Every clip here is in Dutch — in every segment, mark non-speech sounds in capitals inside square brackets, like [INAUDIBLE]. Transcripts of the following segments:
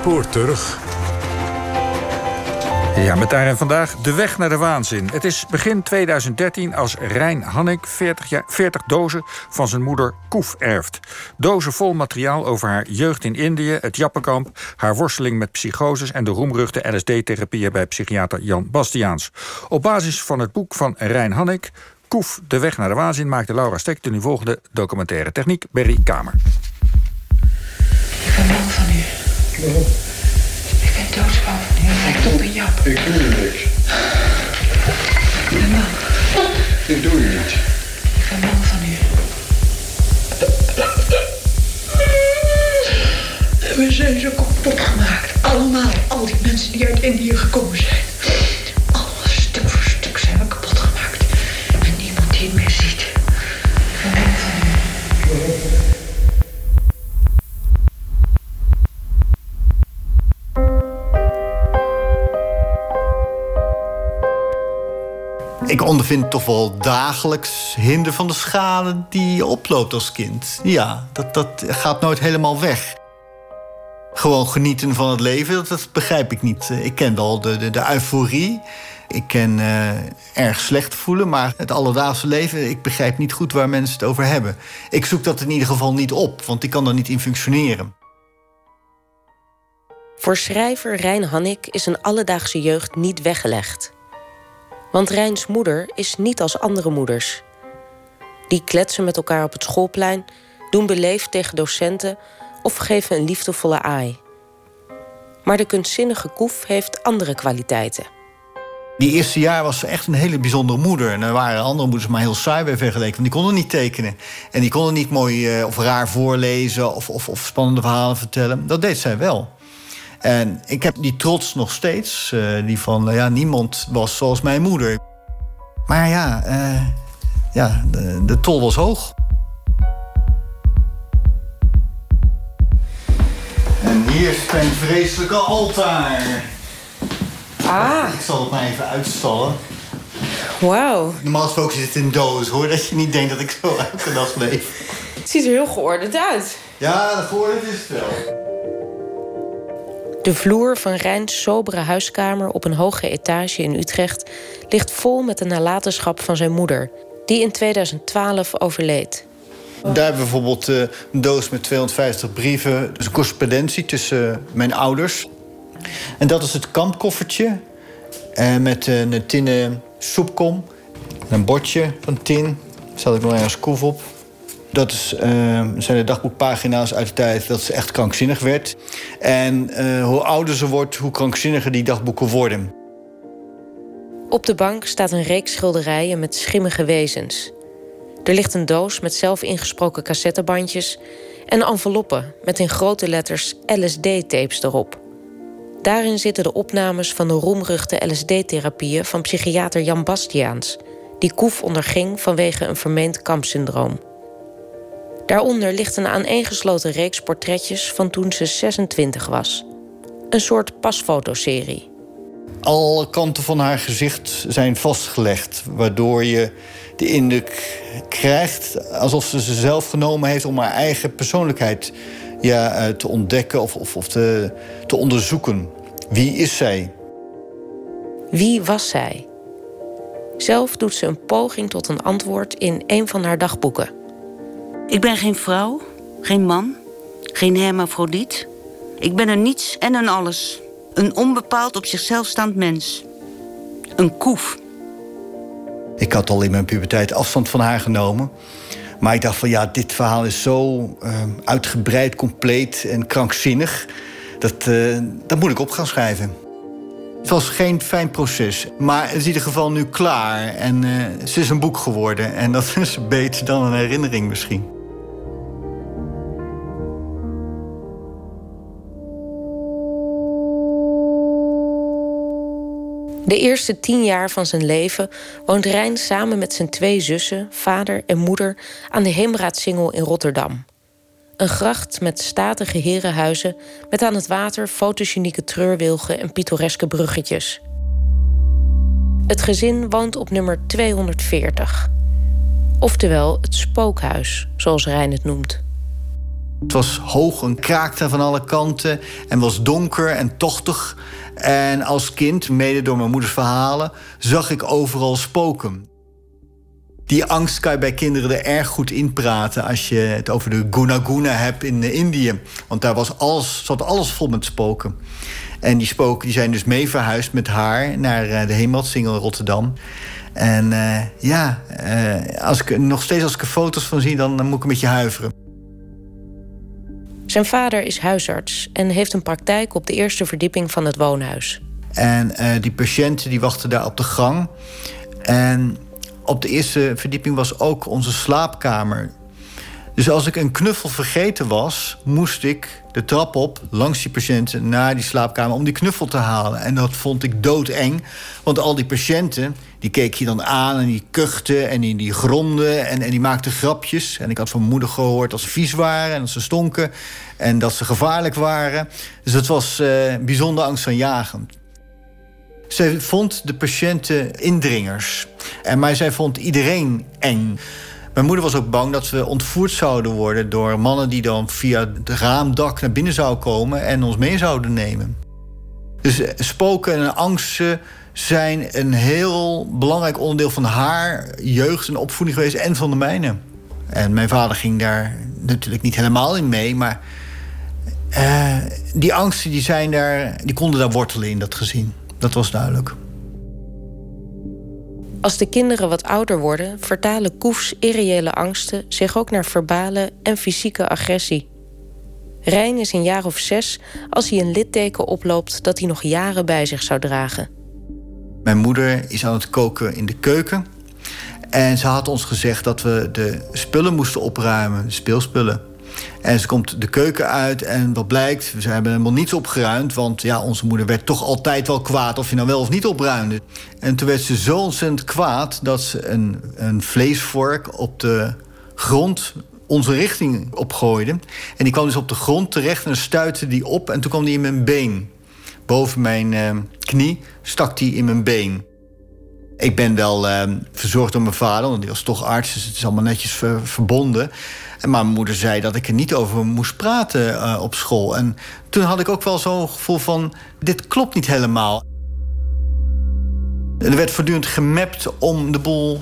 spoor terug. Ja, met daarin vandaag de weg naar de waanzin. Het is begin 2013 als Rijn Hannik 40, jaar, 40 dozen van zijn moeder Koef erft. Dozen vol materiaal over haar jeugd in Indië, het Jappenkamp... haar worsteling met psychoses en de roemruchte LSD-therapieën... bij psychiater Jan Bastiaans. Op basis van het boek van Rijn Hannik... Koef, de weg naar de waanzin, maakte Laura Stek de nu volgende documentaire techniek Berry Kamer. Ik ben doodsbang van u. Lijkt op een jap. Ik doe je niks. Ik ben bang. Ik doe je niet. Ik ben bang van u. We zijn zo kapot gemaakt. Allemaal. Al die mensen die uit Indië gekomen zijn. Ondervind toch wel dagelijks hinder van de schade die je oploopt als kind. Ja, dat, dat gaat nooit helemaal weg. Gewoon genieten van het leven, dat, dat begrijp ik niet. Ik ken wel de, de, de euforie. Ik ken eh, erg slecht voelen, maar het alledaagse leven... ik begrijp niet goed waar mensen het over hebben. Ik zoek dat in ieder geval niet op, want ik kan er niet in functioneren. Voor schrijver Rijn Hannik is een alledaagse jeugd niet weggelegd. Want Rijns moeder is niet als andere moeders. Die kletsen met elkaar op het schoolplein, doen beleefd tegen docenten of geven een liefdevolle aai. Maar de kunstzinnige Koef heeft andere kwaliteiten. Die eerste jaar was ze echt een hele bijzondere moeder. En er waren andere moeders maar heel saai bij vergeleken. Want die konden niet tekenen. En die konden niet mooi eh, of raar voorlezen of, of, of spannende verhalen vertellen. Dat deed zij wel. En ik heb die trots nog steeds. eh, die van, ja, niemand was zoals mijn moeder. Maar ja, eh, ja de, de tol was hoog. En hier is mijn vreselijke altaar. Ah, Ik zal het maar even uitstallen. wauw. Normaal gesproken zit het in doos, hoor. Dat je niet denkt dat ik zo dag leef. Het ziet er heel geordend uit. Ja, het is het wel. De vloer van Rijns sobere huiskamer op een hoge etage in Utrecht ligt vol met de nalatenschap van zijn moeder, die in 2012 overleed. Daar hebben we bijvoorbeeld eh, een doos met 250 brieven. Dus correspondentie tussen eh, mijn ouders. En dat is het kampkoffertje. eh, met een tinnen soepkom. Een bordje van tin. Daar zat ik nog ergens koef op. Dat is, eh, zijn de dagboekpagina's uit de tijd dat ze echt krankzinnig werd. En eh, hoe ouder ze wordt, hoe krankzinniger die dagboeken worden. Op de bank staat een reeks schilderijen met schimmige wezens. Er ligt een doos met zelf ingesproken cassettebandjes en enveloppen met in grote letters LSD-tapes erop. Daarin zitten de opnames van de roemruchte LSD-therapieën van psychiater Jan Bastiaans, die Koef onderging vanwege een vermeend kampsyndroom. Daaronder ligt een aaneengesloten reeks portretjes van toen ze 26 was. Een soort pasfotoserie. Alle kanten van haar gezicht zijn vastgelegd. Waardoor je de indruk krijgt alsof ze ze zelf genomen heeft om haar eigen persoonlijkheid ja, eh, te ontdekken of, of, of te, te onderzoeken. Wie is zij? Wie was zij? Zelf doet ze een poging tot een antwoord in een van haar dagboeken. Ik ben geen vrouw, geen man, geen hermafrodiet. Ik ben een niets en een alles. Een onbepaald op zichzelf staand mens. Een koef. Ik had al in mijn puberteit afstand van haar genomen. Maar ik dacht van ja, dit verhaal is zo eh, uitgebreid, compleet en krankzinnig. Dat, eh, dat moet ik op gaan schrijven. Het was geen fijn proces, maar het is in ieder geval nu klaar. En eh, ze is een boek geworden. En dat [LAUGHS] is beter dan een herinnering misschien. De eerste tien jaar van zijn leven woont Rijn samen met zijn twee zussen, vader en moeder aan de Heemraadsingel in Rotterdam. Een gracht met statige herenhuizen met aan het water fotogenieke treurwilgen en pittoreske bruggetjes. Het gezin woont op nummer 240. Oftewel het spookhuis, zoals Rijn het noemt. Het was hoog en kraakte van alle kanten en was donker en tochtig. En als kind, mede door mijn moeders verhalen, zag ik overal spoken. Die angst kan je bij kinderen er erg goed inpraten als je het over de Guna Guna hebt in Indië. Want daar was alles, zat alles vol met spoken. En die spoken die zijn dus mee verhuisd met haar naar eh, de Hemeltsingel in Rotterdam. En uh, ja, als ik, nog steeds als ik er foto's van zie, dan, dan moet ik een beetje huiveren. Zijn vader is huisarts en heeft een praktijk op de eerste verdieping van het woonhuis. En uh, die patiënten die wachten daar op de gang. En op de eerste verdieping was ook onze slaapkamer. Dus als ik een knuffel vergeten was, moest ik de trap op langs die patiënten naar die slaapkamer om die knuffel te halen. En dat vond ik doodeng, want al die patiënten die keek je dan aan en die kuchten en die, die en, en die maakten grapjes. En ik had van moeder gehoord dat ze vies waren en dat ze stonken en dat ze gevaarlijk waren. Dus het was uh, bijzonder angstaanjagend. Zij vond de patiënten indringers. En maar zij vond iedereen eng. Mijn moeder was ook bang dat we ontvoerd zouden worden door mannen die dan via het raamdak naar binnen zouden komen en ons mee zouden nemen. Dus spoken en angsten zijn een heel belangrijk onderdeel van haar jeugd en opvoeding geweest en van de mijne. En mijn vader ging daar natuurlijk niet helemaal in mee, maar uh, die angsten die zijn daar, die konden daar wortelen in dat gezin. Dat was duidelijk. Als de kinderen wat ouder worden, vertalen Koefs irreële angsten zich ook naar verbale en fysieke agressie. Rijn is een jaar of zes als hij een litteken oploopt dat hij nog jaren bij zich zou dragen. Mijn moeder is aan het koken in de keuken. En ze had ons gezegd dat we de spullen moesten opruimen, de speelspullen. En ze komt de keuken uit en wat blijkt, ze hebben helemaal niets opgeruimd. Want ja, onze moeder werd toch altijd wel kwaad of je nou wel of niet opruimde. En toen werd ze zo ontzettend kwaad dat ze een, een vleesvork op de grond onze richting opgooide. En die kwam dus op de grond terecht en stuitte die op en toen kwam die in mijn been. Boven mijn uh, knie stak die in mijn been. Ik ben wel uh, verzorgd door mijn vader, want die was toch arts, dus het is allemaal netjes ver verbonden. En mijn moeder zei dat ik er niet over moest praten uh, op school. En toen had ik ook wel zo'n gevoel van: dit klopt niet helemaal. Er werd voortdurend gemapt om de boel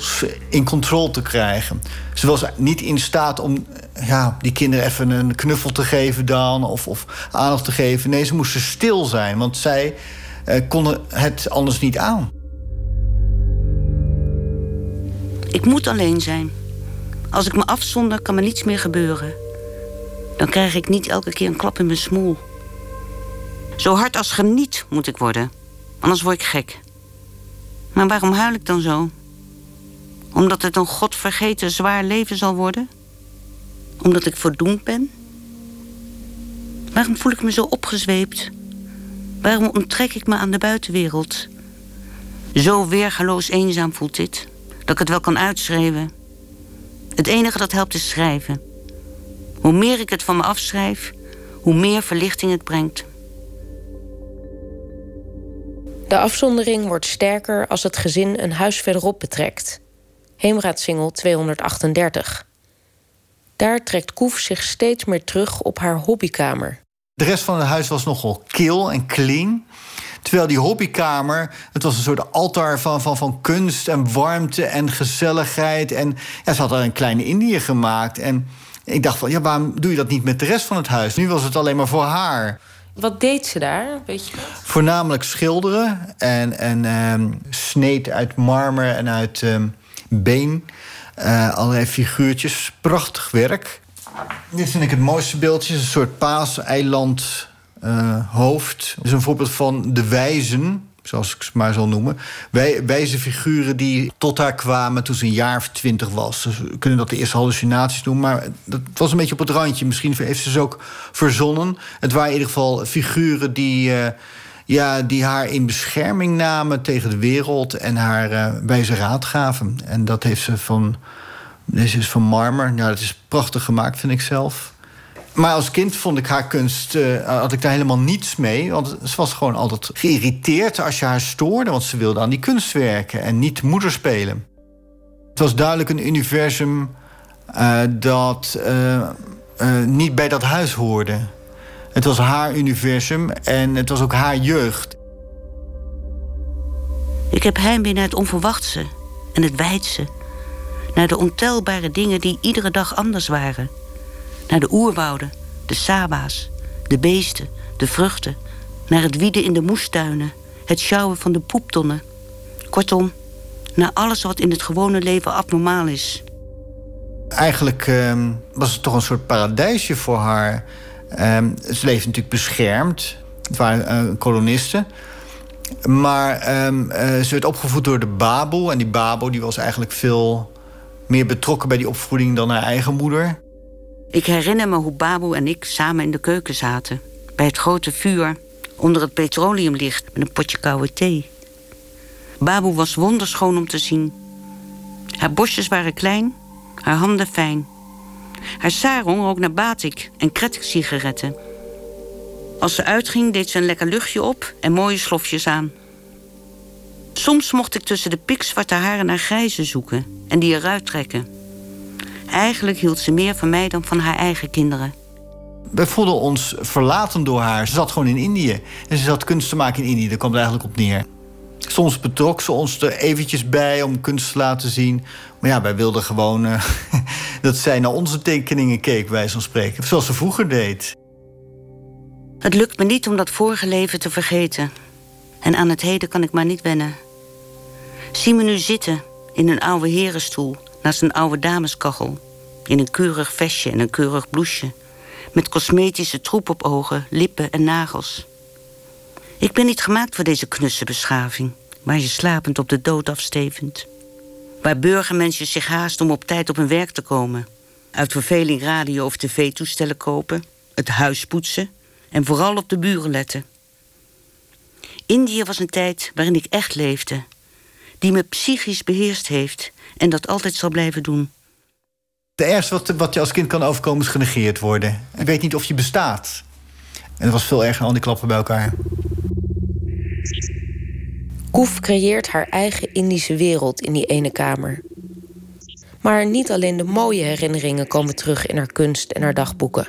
in controle te krijgen. Ze was niet in staat om ja, die kinderen even een knuffel te geven dan... of, of aandacht te geven. Nee, ze moesten stil zijn, want zij eh, konden het anders niet aan. Ik moet alleen zijn. Als ik me afzonder, kan me niets meer gebeuren. Dan krijg ik niet elke keer een klap in mijn smoel. Zo hard als geniet moet ik worden. Anders word ik gek. Maar waarom huil ik dan zo? Omdat het een godvergeten zwaar leven zal worden? Omdat ik verdoemd ben? Waarom voel ik me zo opgezweept? Waarom onttrek ik me aan de buitenwereld? Zo weergaloos eenzaam voelt dit, dat ik het wel kan uitschrijven. Het enige dat helpt is schrijven. Hoe meer ik het van me afschrijf, hoe meer verlichting het brengt. De afzondering wordt sterker als het gezin een huis verderop betrekt. Heemraadsingel 238. Daar trekt Koef zich steeds meer terug op haar hobbykamer. De rest van het huis was nogal kil en clean. Terwijl die hobbykamer, het was een soort altaar van, van, van kunst en warmte en gezelligheid. En ja, ze had er een kleine Indië gemaakt. En ik dacht van, ja, waarom doe je dat niet met de rest van het huis? Nu was het alleen maar voor haar. Wat deed ze daar, weet je Voornamelijk schilderen en, en um, sneed uit marmer en uit um, been. Uh, allerlei figuurtjes. Prachtig werk. Dit vind ik het mooiste beeldje. Een soort paaseiland uh, hoofd. Dat is een voorbeeld van de wijzen, zoals ik ze maar zal noemen. Wij, wijze figuren die tot haar kwamen toen ze een jaar of twintig was. Dus we kunnen dat de eerste hallucinaties noemen. Maar dat was een beetje op het randje. Misschien heeft ze ze ook verzonnen. Het waren in ieder geval figuren die... Uh, ja, die haar in bescherming namen tegen de wereld en haar uh, wijze raad gaven. En dat heeft ze van. Deze is van marmer. Nou, dat is prachtig gemaakt, vind ik zelf. Maar als kind vond ik haar kunst, uh, had ik daar helemaal niets mee. Want ze was gewoon altijd geïrriteerd als je haar stoorde. Want ze wilde aan die kunst werken en niet moeder spelen. Het was duidelijk een universum uh, dat eh, niet bij dat huis hoorde. Het was haar universum en het was ook haar jeugd. Ik heb heimwee naar het onverwachtse en het wijdse. Naar de ontelbare dingen die iedere dag anders waren. Naar de oerwouden, de saba's, de beesten, de vruchten. Naar het wieden in de moestuinen, het sjouwen van de poeptonnen. Kortom, naar alles wat in het gewone leven abnormaal is. Eigenlijk ehm, was het toch een soort paradijsje voor haar. Ehm, ze leefde natuurlijk beschermd. Het waren uh, kolonisten. Maar ehm, eh, ze werd opgevoed door de Babo. En die Babo die was eigenlijk veel meer betrokken bij die opvoeding dan haar eigen moeder. Ik herinner me hoe Babo en ik samen in de keuken zaten. Bij het grote vuur, onder het petroleumlicht met een potje koude thee. Babu was wonderschoon om te zien. Haar bosjes waren klein, haar handen fijn. Haar sarong rook naar batik en kretik-sigaretten. Als ze uitging, deed ze een lekker luchtje op en mooie slofjes aan. Soms mocht ik tussen de pikzwarte haren naar grijze zoeken en die eruit trekken. Eigenlijk hield ze meer van mij dan van haar eigen kinderen. We voelden ons verlaten door haar. Ze zat gewoon in Indië. En ze zat kunst te maken in Indië. Daar kwam het eigenlijk op neer. Soms betrok ze ons er eventjes bij om kunst te laten zien. Maar ja, wij wilden gewoon uh, [LAUGHS] dat zij naar onze tekeningen keek, wij van spreken. Zoals ze vroeger deed. Het lukt me niet om dat vorige leven te vergeten. En aan het heden kan ik maar niet wennen. Zie me nu zitten in een oude herenstoel naast een oude dameskachel. In een keurig vestje en een keurig bloesje. Met cosmetische troep op ogen, lippen en nagels. Ik ben niet gemaakt voor deze knusse beschaving, waar je slapend op de dood afstevend. Waar burgermensen zich haast om op tijd op hun werk te komen. Uit verveling radio of tv-toestellen kopen, het huis poetsen en vooral op de buren letten. Indië was een tijd waarin ik echt leefde, die me psychisch beheerst heeft en dat altijd zal blijven doen. Het ergste wat, wat je als kind kan overkomen is genegeerd worden. Je weet niet of je bestaat. En dat was veel erger dan al die klappen bij elkaar. Koef creëert haar eigen Indische wereld in die ene kamer. Maar niet alleen de mooie herinneringen komen terug in haar kunst en haar dagboeken.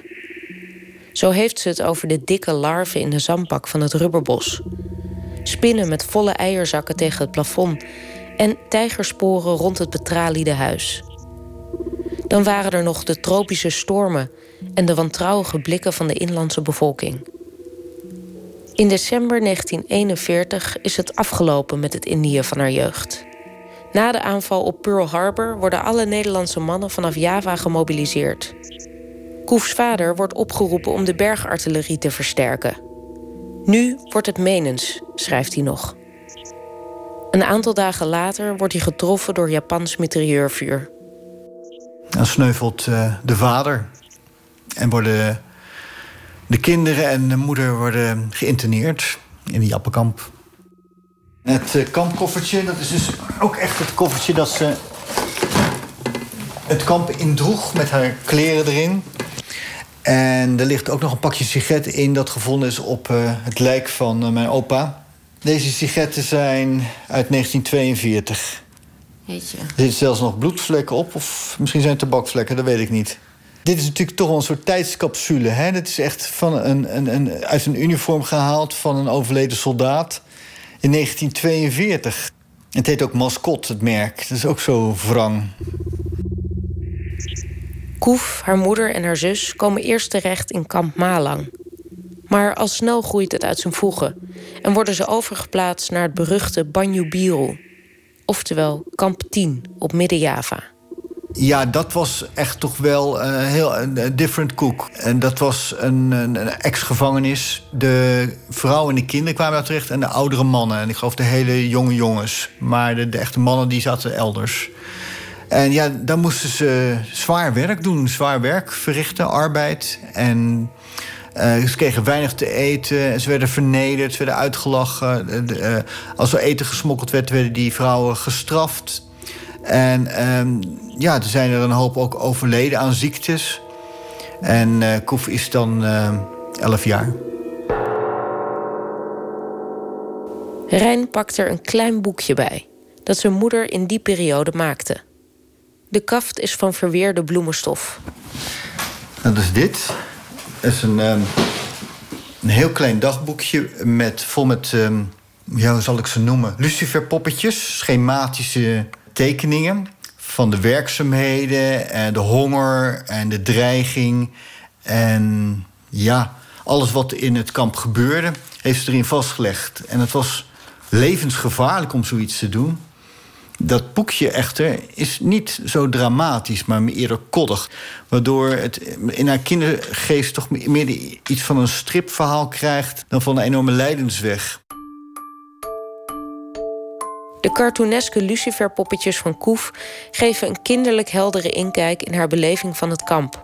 Zo heeft ze het over de dikke larven in de zandbak van het rubberbos. Spinnen met volle eierzakken tegen het plafond en tijgersporen rond het betraliede huis. Dan waren er nog de tropische stormen en de wantrouwige blikken van de inlandse bevolking. In december 1941 is het afgelopen met het Indië van haar jeugd. Na de aanval op Pearl Harbor worden alle Nederlandse mannen vanaf Java gemobiliseerd. Koefs vader wordt opgeroepen om de bergartillerie te versterken. Nu wordt het menens, schrijft hij nog. Een aantal dagen later wordt hij getroffen door Japans mitrailleurvuur. Dan sneuvelt uh, de vader en worden de kinderen en de moeder worden geïnterneerd in de Jappenkamp. Het uh, kampkoffertje, dat is dus ook echt het koffertje dat ze het kamp indroeg met haar kleren erin. En er ligt ook nog een pakje sigaretten in dat gevonden is op uh, het lijk van mijn opa. Deze sigaretten zijn uit 1942. Jeetje. Er zitten zelfs nog bloedvlekken op, of misschien zijn het tabakvlekken, dat weet ik niet. Dit is natuurlijk toch wel een soort tijdscapsule. Hè? Het is echt van een, een, een, uit een uniform gehaald van een overleden soldaat in 1942. Het heet ook Mascot, het merk. Dat is ook zo wrang. Koef, haar moeder en haar zus komen eerst terecht in kamp Malang. Maar al snel groeit het uit zijn voegen en worden ze overgeplaatst naar het beruchte Banyu Biru, oftewel kamp 10 op Midden-Java. Ja, dat was echt toch wel een heel een different cook. En dat was een, een, ex-gevangenis. De vrouwen en de kinderen kwamen daar terecht en de oudere mannen. En ik geloof de hele jonge jongens. Maar de, de echte mannen die zaten elders. En ja, dan moesten ze zwaar werk doen, zwaar werk verrichten, arbeid. En ze kregen weinig te eten, ze werden vernederd, ze werden uitgelachen. Uh, als er eten gesmokkeld werd, werden die vrouwen gestraft. En um, ja, er zijn er een hoop ook overleden aan ziektes. En uh, Koef is dan elf jaar. Rijn pakt er een klein boekje bij, dat zijn moeder in die periode maakte. De kaft is van verweerde bloemenstof. Dat is dit. Is een, ehm, een heel klein dagboekje met, vol met, ehm, ja, hoe zal ik ze noemen? Luciferpoppetjes, schematische tekeningen van de werkzaamheden en de honger en de dreiging. En ja, alles wat in het kamp gebeurde, heeft ze erin vastgelegd. En het was levensgevaarlijk om zoiets te doen. Dat boekje echter is niet zo dramatisch, maar eerder koddig. Waardoor het in haar kindergeest toch meer iets van een stripverhaal krijgt... dan van een enorme lijdensweg. De cartooneske luciferpoppetjes van Koef geven een kinderlijk heldere inkijk in haar beleving van het kamp.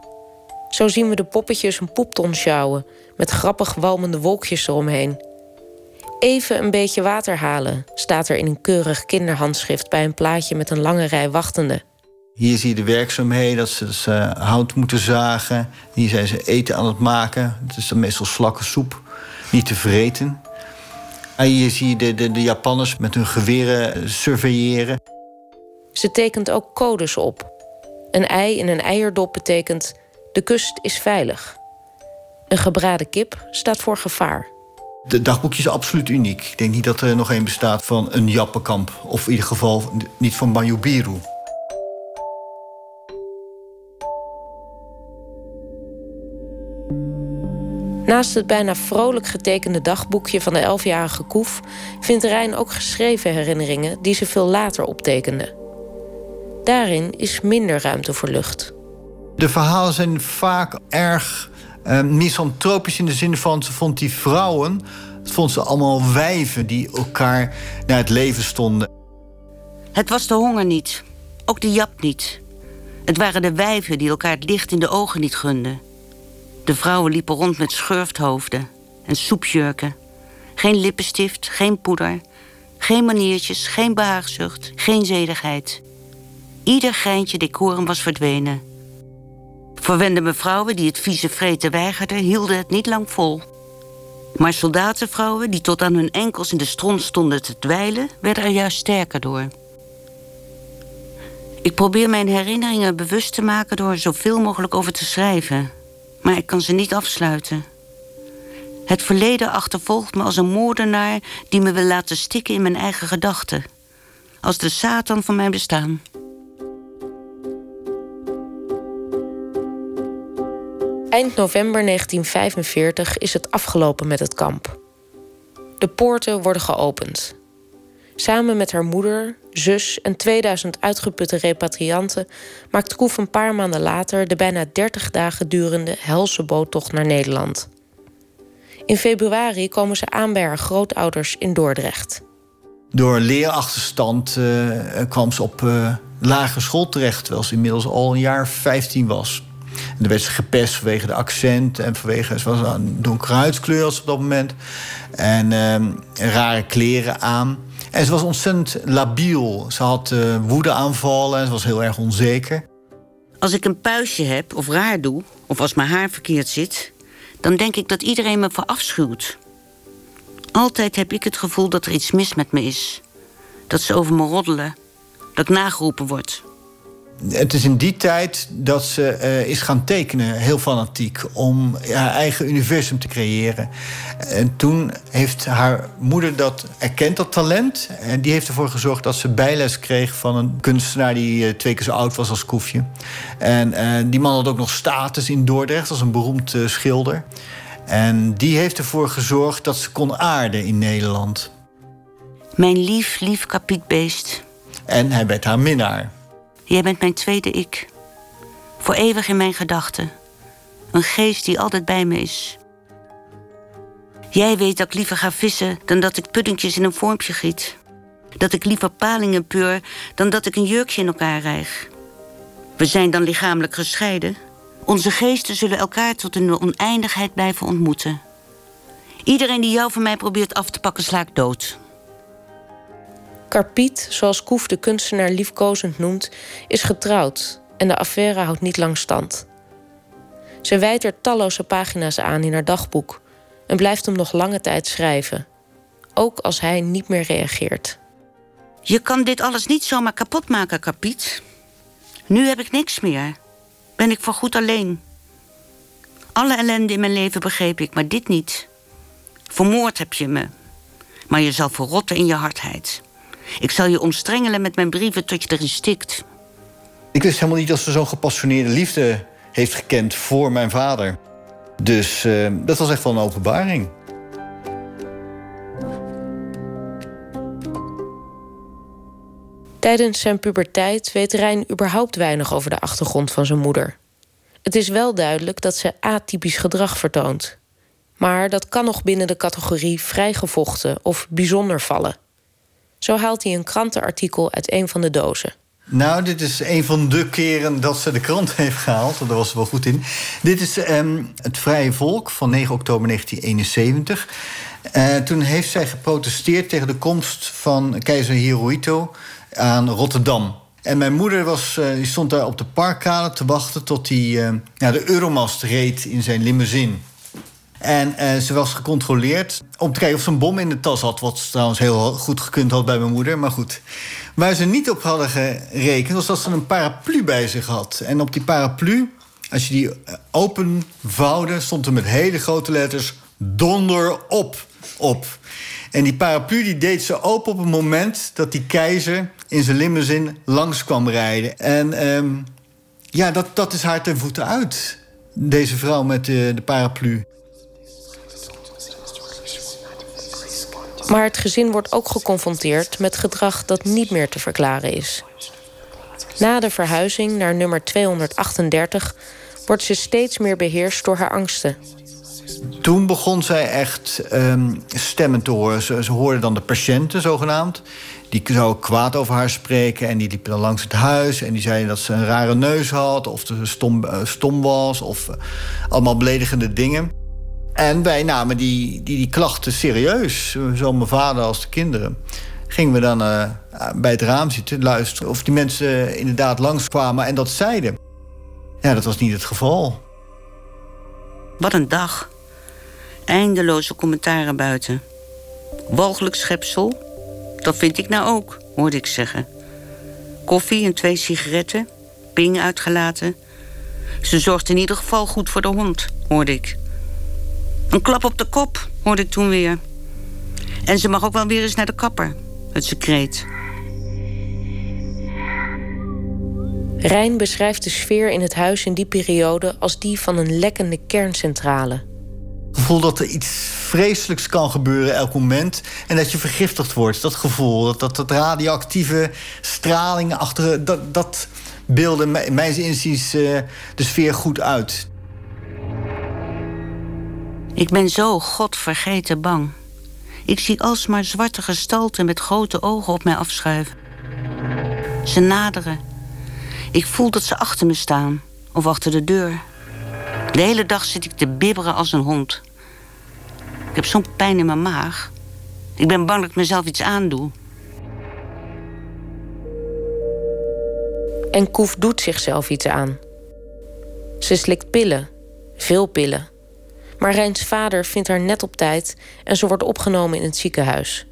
Zo zien we de poppetjes een poepton sjouwen met grappig walmende wolkjes eromheen. Even een beetje water halen, staat er in een keurig kinderhandschrift bij een plaatje met een lange rij wachtenden. Hier zie je de werkzaamheden, dat ze, dus, hout moeten zagen. Hier zijn ze eten aan het maken. Het is dan meestal slakkensoep, niet te vreten. En hier zie je de, de, de Japanners met hun geweren surveilleren. Ze tekent ook codes op. Een ei in een eierdop betekent de kust is veilig. Een gebraden kip staat voor gevaar. De dagboekje is absoluut uniek. Ik denk niet dat er nog één bestaat van een Jappenkamp. Of in ieder geval niet van Mayubiru. Naast het bijna vrolijk getekende dagboekje van de elfjarige Koef... vindt Rijn ook geschreven herinneringen die ze veel later optekende. Daarin is minder ruimte voor lucht. De verhalen zijn vaak erg uh, misantropisch in de zin van... ze vond die vrouwen, vond ze allemaal wijven die elkaar naar het leven stonden. Het was de honger niet, ook de jap niet. Het waren de wijven die elkaar het licht in de ogen niet gunden... De vrouwen liepen rond met schurfthoofden en soepjurken. Geen lippenstift, geen poeder, geen maniertjes, geen behaagzucht, geen zedigheid. Ieder geintje decorum was verdwenen. Verwende mevrouwen die het vieze vreten weigerden, hielden het niet lang vol. Maar soldatenvrouwen die tot aan hun enkels in de stront stonden te dweilen, werden er juist sterker door. Ik probeer mijn herinneringen bewust te maken door er zoveel mogelijk over te schrijven maar ik kan ze niet afsluiten. Het verleden achtervolgt me als een moordenaar die me wil laten stikken in mijn eigen gedachten. Als de Satan van mijn bestaan. Eind november 1945 is het afgelopen met het kamp. De poorten worden geopend. Samen met haar moeder, zus en 2000 uitgeputte repatrianten maakt Koef een paar maanden later de bijna 30 dagen durende helse boottocht naar Nederland. In februari komen ze aan bij haar grootouders in Dordrecht. Door leerachterstand uh, kwam ze op uh, lagere school terecht, terwijl ze inmiddels al een jaar 15 was. En werd ze gepest vanwege de accent en vanwege ze was een donkere huidskleur op dat moment. En uh, rare kleren aan. En ze was ontzettend labiel. Ze had uh, woedeaanvallen en ze was heel erg onzeker. Als ik een puistje heb of raar doe, of als mijn haar verkeerd zit... dan denk ik dat iedereen me verafschuwt. Altijd heb ik het gevoel dat er iets mis met me is. Dat ze over me roddelen. Dat ik nageroepen word. Het is in die tijd dat ze uh, is gaan tekenen, heel fanatiek, om haar eigen universum te creëren. En toen heeft haar moeder dat erkend, dat talent. En die heeft ervoor gezorgd dat ze bijles kreeg van een kunstenaar die uh, twee keer zo oud was als Koefje. En uh, die man had ook nog status in Dordrecht als een beroemd schilder. En die heeft ervoor gezorgd dat ze kon aarden in Nederland. Mijn lief, lief kapietbeest. En hij werd haar minnaar. Jij bent mijn tweede ik. Voor eeuwig in mijn gedachten. Een geest die altijd bij me is. Jij weet dat ik liever ga vissen dan dat ik puddingjes in een vormpje giet. Dat ik liever palingen peur dan dat ik een jurkje in elkaar rijg. We zijn dan lichamelijk gescheiden. Onze geesten zullen elkaar tot in de oneindigheid blijven ontmoeten. Iedereen die jou van mij probeert af te pakken, sla ik dood. Karpiet, zoals Koef de kunstenaar liefkozend noemt, is getrouwd en de affaire houdt niet lang stand. Ze wijdt er talloze pagina's aan in haar dagboek en blijft hem nog lange tijd schrijven, ook als hij niet meer reageert. Je kan dit alles niet zomaar kapot maken. Nu heb ik niks meer. Ben ik voorgoed alleen. Alle ellende in mijn leven begreep ik, maar dit niet. Vermoord heb je me. Maar je zal verrotten in je hardheid. Ik zal je omstrengelen met mijn brieven tot je erin stikt. Ik wist helemaal niet dat ze zo'n gepassioneerde liefde heeft gekend voor mijn vader. Dus uh, dat was echt wel een openbaring. Tijdens zijn puberteit weet Rijn überhaupt weinig over de achtergrond van zijn moeder. Het is wel duidelijk dat ze atypisch gedrag vertoont. Maar dat kan nog binnen de categorie vrijgevochten of bijzonder vallen. Zo haalt hij een krantenartikel uit een van de dozen. Nou, dit is een van de keren dat ze de krant [LAUGHS] heeft gehaald. Daar was ze wel goed in. Dit is um, het Vrije Volk van 9 oktober 1971. Uh, toen heeft zij geprotesteerd tegen de komst van keizer Hirohito aan Rotterdam. En mijn moeder was, uh, die stond daar op de parkkade te wachten... tot hij uh, de Euromast reed in zijn limousine. En uh, ze was gecontroleerd om te kijken of ze een bom in de tas had. Wat trouwens heel goed gekund had bij mijn moeder, maar goed. Waar ze niet op hadden gerekend, was dat ze een paraplu bij zich had. En op die paraplu, als je die openvouwde, stond er met hele grote letters donder op. op. En die paraplu die deed ze open op het moment dat die keizer in zijn limousine langs kwam rijden. En um, ja, dat, dat is haar ten voeten uit. Deze vrouw met de paraplu. Maar het gezin wordt ook geconfronteerd met gedrag dat niet meer te verklaren is. Na de verhuizing naar nummer 238 wordt ze steeds meer beheerst door haar angsten. Toen begon zij echt um, stemmen te horen. Ze, ze hoorde dan de patiënten, zogenaamd. Die zou kwaad over haar spreken en die liepen dan langs het huis... en die zeiden dat ze een rare neus had of ze stom, stom was... of uh, allemaal beledigende dingen. En wij namen die, die, die klachten serieus, zowel mijn vader als de kinderen. Gingen we dan uh, bij het raam zitten, luisteren of die mensen inderdaad langskwamen en dat zeiden. Ja, dat was niet het geval. Wat een dag. Eindeloze commentaren buiten. Walgelijk schepsel? Dat vind ik nou ook, hoorde ik zeggen. Koffie en twee sigaretten, ping uitgelaten. Ze zorgt in ieder geval goed voor de hond, hoorde ik. Een klap op de kop, hoorde ik toen weer. En ze mag ook wel weer eens naar de kapper, het secreet. Rijn beschrijft de sfeer in het huis in die periode als die van een lekkende kerncentrale. Het gevoel dat er iets vreselijks kan gebeuren elk moment en dat je vergiftigd wordt. Dat gevoel, dat, dat, dat radioactieve straling achter. Dat, dat beelden, mijn inziens, uh, de sfeer goed uit. Ik ben zo godvergeten bang. Ik zie alsmaar zwarte gestalten met grote ogen op mij afschuiven. Ze naderen. Ik voel dat ze achter me staan of achter de deur. De hele dag zit ik te bibberen als een hond. Ik heb zo'n pijn in mijn maag. Ik ben bang dat ik mezelf iets aandoe. En Koef doet zichzelf iets aan. Ze slikt pillen, veel pillen. Maar vader vindt haar net op tijd en ze wordt opgenomen in het ziekenhuis.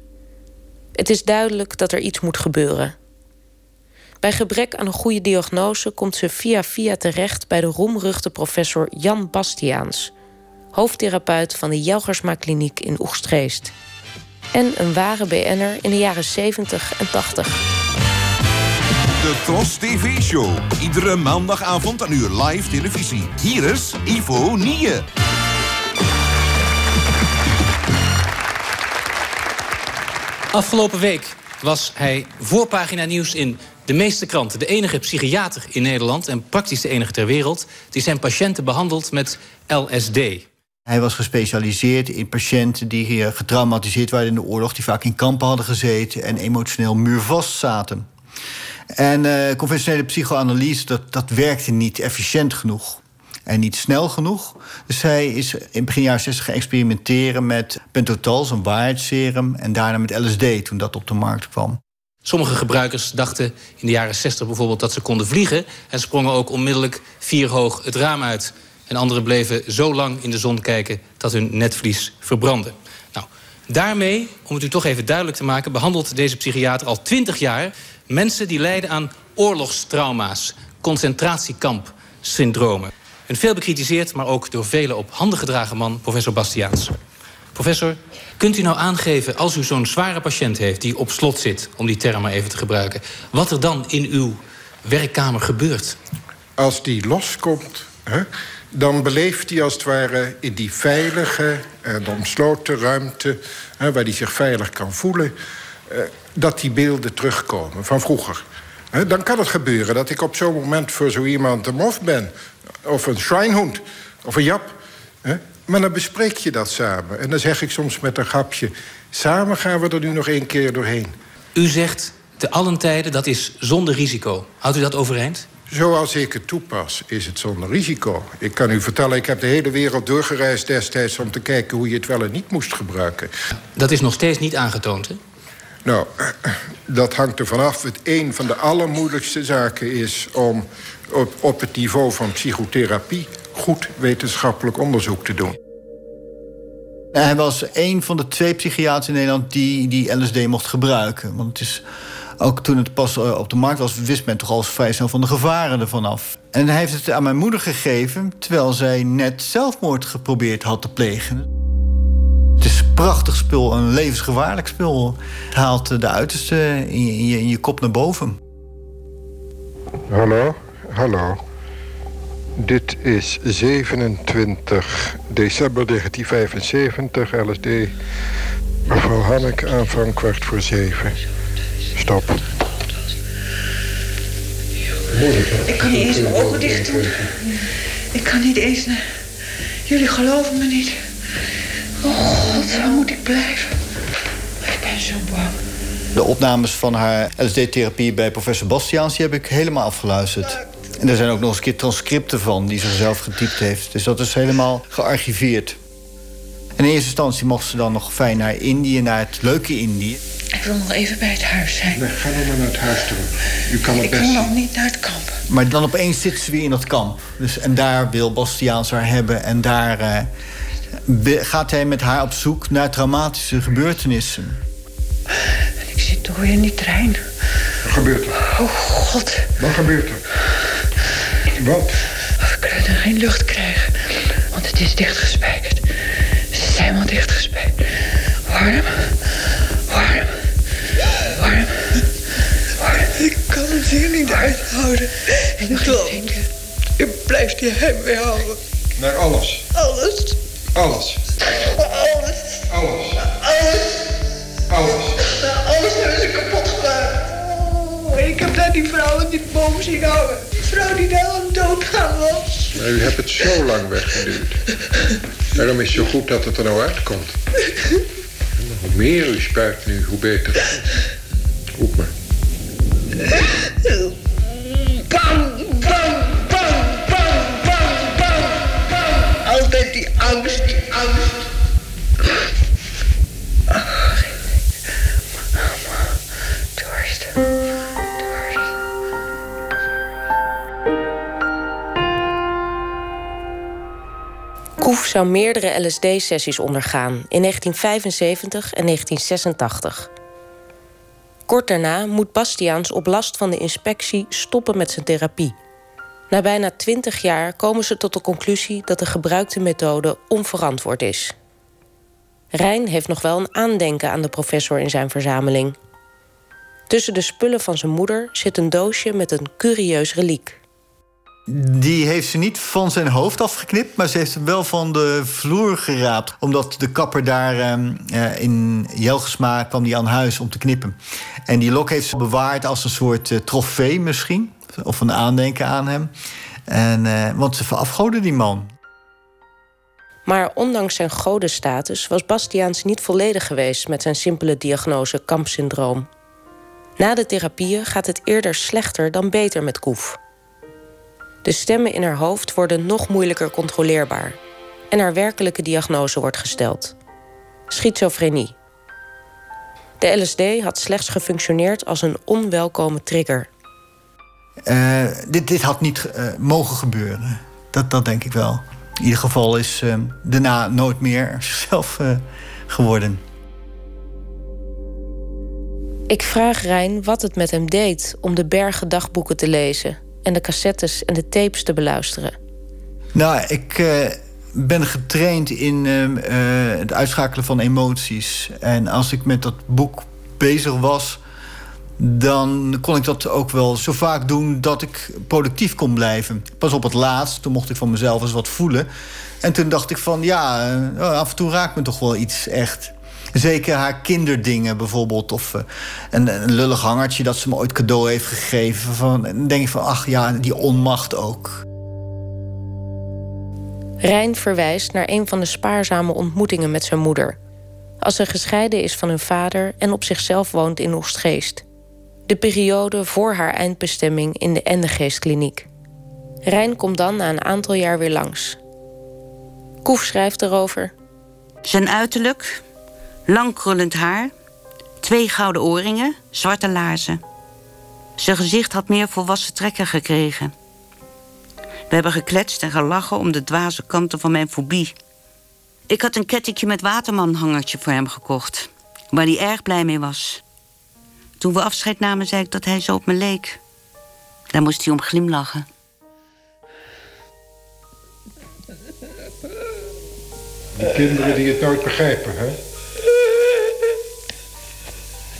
Het is duidelijk dat er iets moet gebeuren. Bij gebrek aan een goede diagnose komt ze via via terecht bij de roemruchte professor Jan Bastiaans, hoofdtherapeut van de Jelgersma Kliniek in Oegstgeest. En een ware BN'er in de jaren 70 en 80. De Tros TV Show. Iedere maandagavond aan uur live televisie. Hier is Ivo Nieën. Afgelopen week was hij voorpagina nieuws in de meeste kranten. De enige psychiater in Nederland en praktisch de enige ter wereld... die zijn patiënten behandelt met LSD. Hij was gespecialiseerd in patiënten die getraumatiseerd waren in de oorlog... die vaak in kampen hadden gezeten en emotioneel muurvast zaten. En uh, conventionele psychoanalyse, dat, dat werkte niet efficiënt genoeg en niet snel genoeg. Dus hij is in begin jaren 60 geëxperimenteren met pentotal, een waarheidsserum... en daarna met LSD, toen dat op de markt kwam. Sommige gebruikers dachten in de jaren 60 bijvoorbeeld dat ze konden vliegen... en sprongen ook onmiddellijk vier hoog het raam uit. En anderen bleven zo lang in de zon kijken dat hun netvlies verbrandde. Nou, daarmee, om het u toch even duidelijk te maken... behandelt deze psychiater al twintig jaar mensen die lijden aan oorlogstrauma's... concentratiekamp syndromen. Veel bekritiseerd, maar ook door velen op handen gedragen man, professor Bastiaans. Professor, kunt u nou aangeven, als u zo'n zware patiënt heeft... die op slot zit, om die term maar even te gebruiken... wat er dan in uw werkkamer gebeurt? Als die loskomt, hè, dan beleeft hij als het ware in die veilige en omsloten ruimte... Hè, waar hij zich veilig kan voelen... Eh, dat die beelden terugkomen van vroeger. Dan kan het gebeuren dat ik op zo'n moment voor zo iemand een mof ben. Of een schrijnhond, of een jap. Hè. Maar dan bespreek je dat samen. En dan zeg ik soms met een grapje... samen gaan we er nu nog één keer doorheen. U zegt te allen tijden dat is zonder risico. Houdt u dat overeind? Zoals ik het toepas, is het zonder risico. Ik kan u vertellen, ik heb de hele wereld doorgereisd destijds... om te kijken hoe je het wel en niet moest gebruiken. Dat is nog steeds niet aangetoond, hè? Nou, dat hangt er vanaf. Het een van de allermoeilijkste zaken is om op, het niveau van psychotherapie... goed wetenschappelijk onderzoek te doen. Hij was een van de twee psychiaters in Nederland die, die LSD mocht gebruiken. Want het is, ook toen het pas eh, op de markt was, wist men toch al vrij snel van de gevaren ervan af. En hij heeft het aan mijn moeder gegeven, terwijl zij net zelfmoord geprobeerd had te plegen. Het is een prachtig spul, een levensgevaarlijk spul. Het haalt de uiterste in je, in je, in je kop naar boven. Hallo, hallo. Dit is 27 december 1975, LSD. Mevrouw Hanneke, aanvang kwart voor zeven. Stop. Ik kan niet eens mijn ogen dicht doen. Ik kan niet eens naar... Jullie geloven me niet. Oh god, waar moet ik blijven? Ik ben zo bang. De opnames van haar LSD-therapie bij professor Bastiaans... die heb ik helemaal afgeluisterd. En er zijn ook nog eens een keer transcripten van die ze zelf getypt heeft. Dus dat is helemaal gearchiveerd. En in eerste instantie mocht ze dan nog fijn naar Indië, naar het leuke Indië. Ik wil nog even bij het huis zijn. Nee, ga nog maar naar het huis toe. U kan het Ik best wil zien. nog niet naar het kamp. Maar dan opeens zit ze weer in dat kamp. Dus, en daar wil Bastiaans haar hebben. En daar eh, gaat hij met haar op zoek naar traumatische gebeurtenissen. En ik zit toch weer in die trein. Wat gebeurt er? Oh god, Wat gebeurt er? Wat? we kunnen er geen lucht krijgen. Want het is dichtgespijkerd. Ze zijn wel dichtgespijkerd. Warm, warm, warm, warm. Ik kan het hier niet uithouden. En nog eens denken. Je blijft je heimwee houden. Naar alles. Alles, Alles. alles, Alles. alles. Alles. Alles hebben ze kapot gemaakt. Oh, ik heb daar die vrouw in die boom zien hangen. Die vrouw die daar aan doodgaan was. Maar u hebt het zo lang weggeduwd. Daarom is het zo goed dat het er nou uitkomt. En hoe meer u spuit nu, hoe beter. Roep maar. Meerdere LSD-sessies ondergaan in 1975 en 1986. Kort daarna moet Bastiaans op last van de inspectie stoppen met zijn therapie. Na bijna 20 jaar komen ze tot de conclusie dat de gebruikte methode onverantwoord is. Rijn heeft nog wel een aandenken aan de professor in zijn verzameling. Tussen de spullen van zijn moeder zit een doosje met een curieus reliek. Die heeft ze niet van zijn hoofd afgeknipt, maar ze heeft hem wel van de vloer geraapt. Omdat de kapper daar eh, in Jelgesma kwam die aan huis om te knippen. En die lok heeft ze bewaard als een soort eh, trofee misschien. Of een aandenken aan hem. En, eh, want ze verafgoden die man. Maar ondanks zijn godenstatus was Bastiaans niet volledig geweest met zijn simpele diagnose kampsyndroom. Na de therapieën gaat het eerder slechter dan beter met Koef. De stemmen in haar hoofd worden nog moeilijker controleerbaar en haar werkelijke diagnose wordt gesteld: schizofrenie. De LSD had slechts gefunctioneerd als een onwelkome trigger. Eh, dit, dit had niet eh, mogen gebeuren. Dat, dat denk ik wel. In ieder geval is eh, daarna nooit meer zichzelf eh, geworden. Ik vraag Rijn wat het met hem deed om de bergen dagboeken te lezen en de cassettes en de tapes te beluisteren. Nou, ik uh, ben getraind in uh, het uitschakelen van emoties. En als ik met dat boek bezig was dan kon ik dat ook wel zo vaak doen dat ik productief kon blijven. Pas op het laatst, toen mocht ik van mezelf eens wat voelen. En toen dacht ik van, ja, uh, af en toe raakt me toch wel iets echt. Zeker haar kinderdingen bijvoorbeeld. Of uh, een, een, lullig hangertje dat ze me ooit cadeau heeft gegeven. Van, dan denk ik van, ach ja, die onmacht ook. Rijn verwijst naar een van de spaarzame ontmoetingen met zijn moeder. Als ze gescheiden is van hun vader en op zichzelf woont in Oostgeest de periode voor haar eindbestemming in de Endegeestkliniek. Rijn komt dan na een aantal jaar weer langs. Koef schrijft erover. Zijn uiterlijk, lang krullend haar, twee gouden oorringen, zwarte laarzen. Zijn gezicht had meer volwassen trekken gekregen. We hebben gekletst en gelachen om de dwaze kanten van mijn fobie. Ik had een kettingje met watermanhangertje voor hem gekocht, waar hij erg blij mee was. Toen we afscheid namen, zei ik dat hij zo op me leek. Daar moest hij om glimlachen. De kinderen die het nooit begrijpen, hè?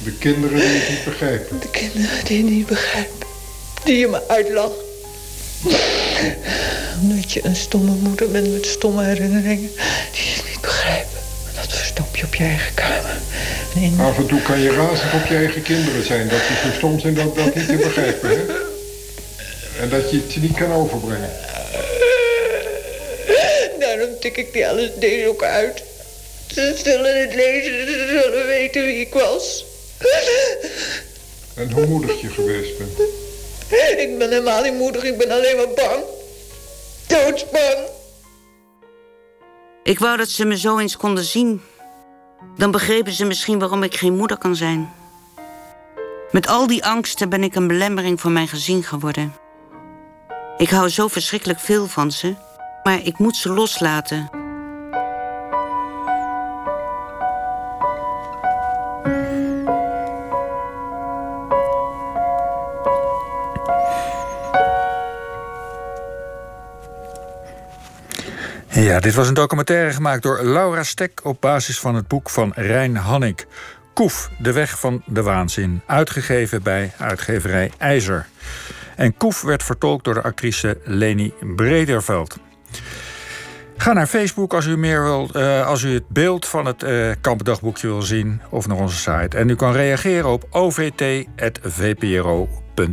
De kinderen die het niet begrijpen. De kinderen die het niet begrijpen. Die je me uitlacht. Omdat je een stomme moeder bent met stomme herinneringen. Die je niet begrijpen. Dat verstop je op je eigen kamer. Af en toe kan je razend op je eigen kinderen zijn. Dat ze zo stom zijn dat dat niet te begrijpen, hè? En dat je het niet kan overbrengen. Daarom tik ik die alles deze ook uit. Ze zullen het lezen, ze zullen weten wie ik was. En hoe moedig je geweest bent. Ik ben helemaal niet moedig, ik ben alleen maar bang. Doodsbang. Ik wou dat ze me zo eens konden zien. Dan begrepen ze misschien waarom ik geen moeder kan zijn. Met al die angsten ben ik een belemmering voor mijn gezin geworden. Ik hou zo verschrikkelijk veel van ze, maar ik moet ze loslaten. Ja, dit was een documentaire gemaakt door Laura Stek op basis van het boek van Rijn Hannik. Koef, de weg van de waanzin. Uitgegeven bij uitgeverij IJzer. En Koef werd vertolkt door de actrice Leni Brederveld. Ga naar Facebook als u meer wilt, uh, als u het beeld van het uh, kampendagboekje wil zien of naar onze site. En u kan reageren op ovt.vpro.nl.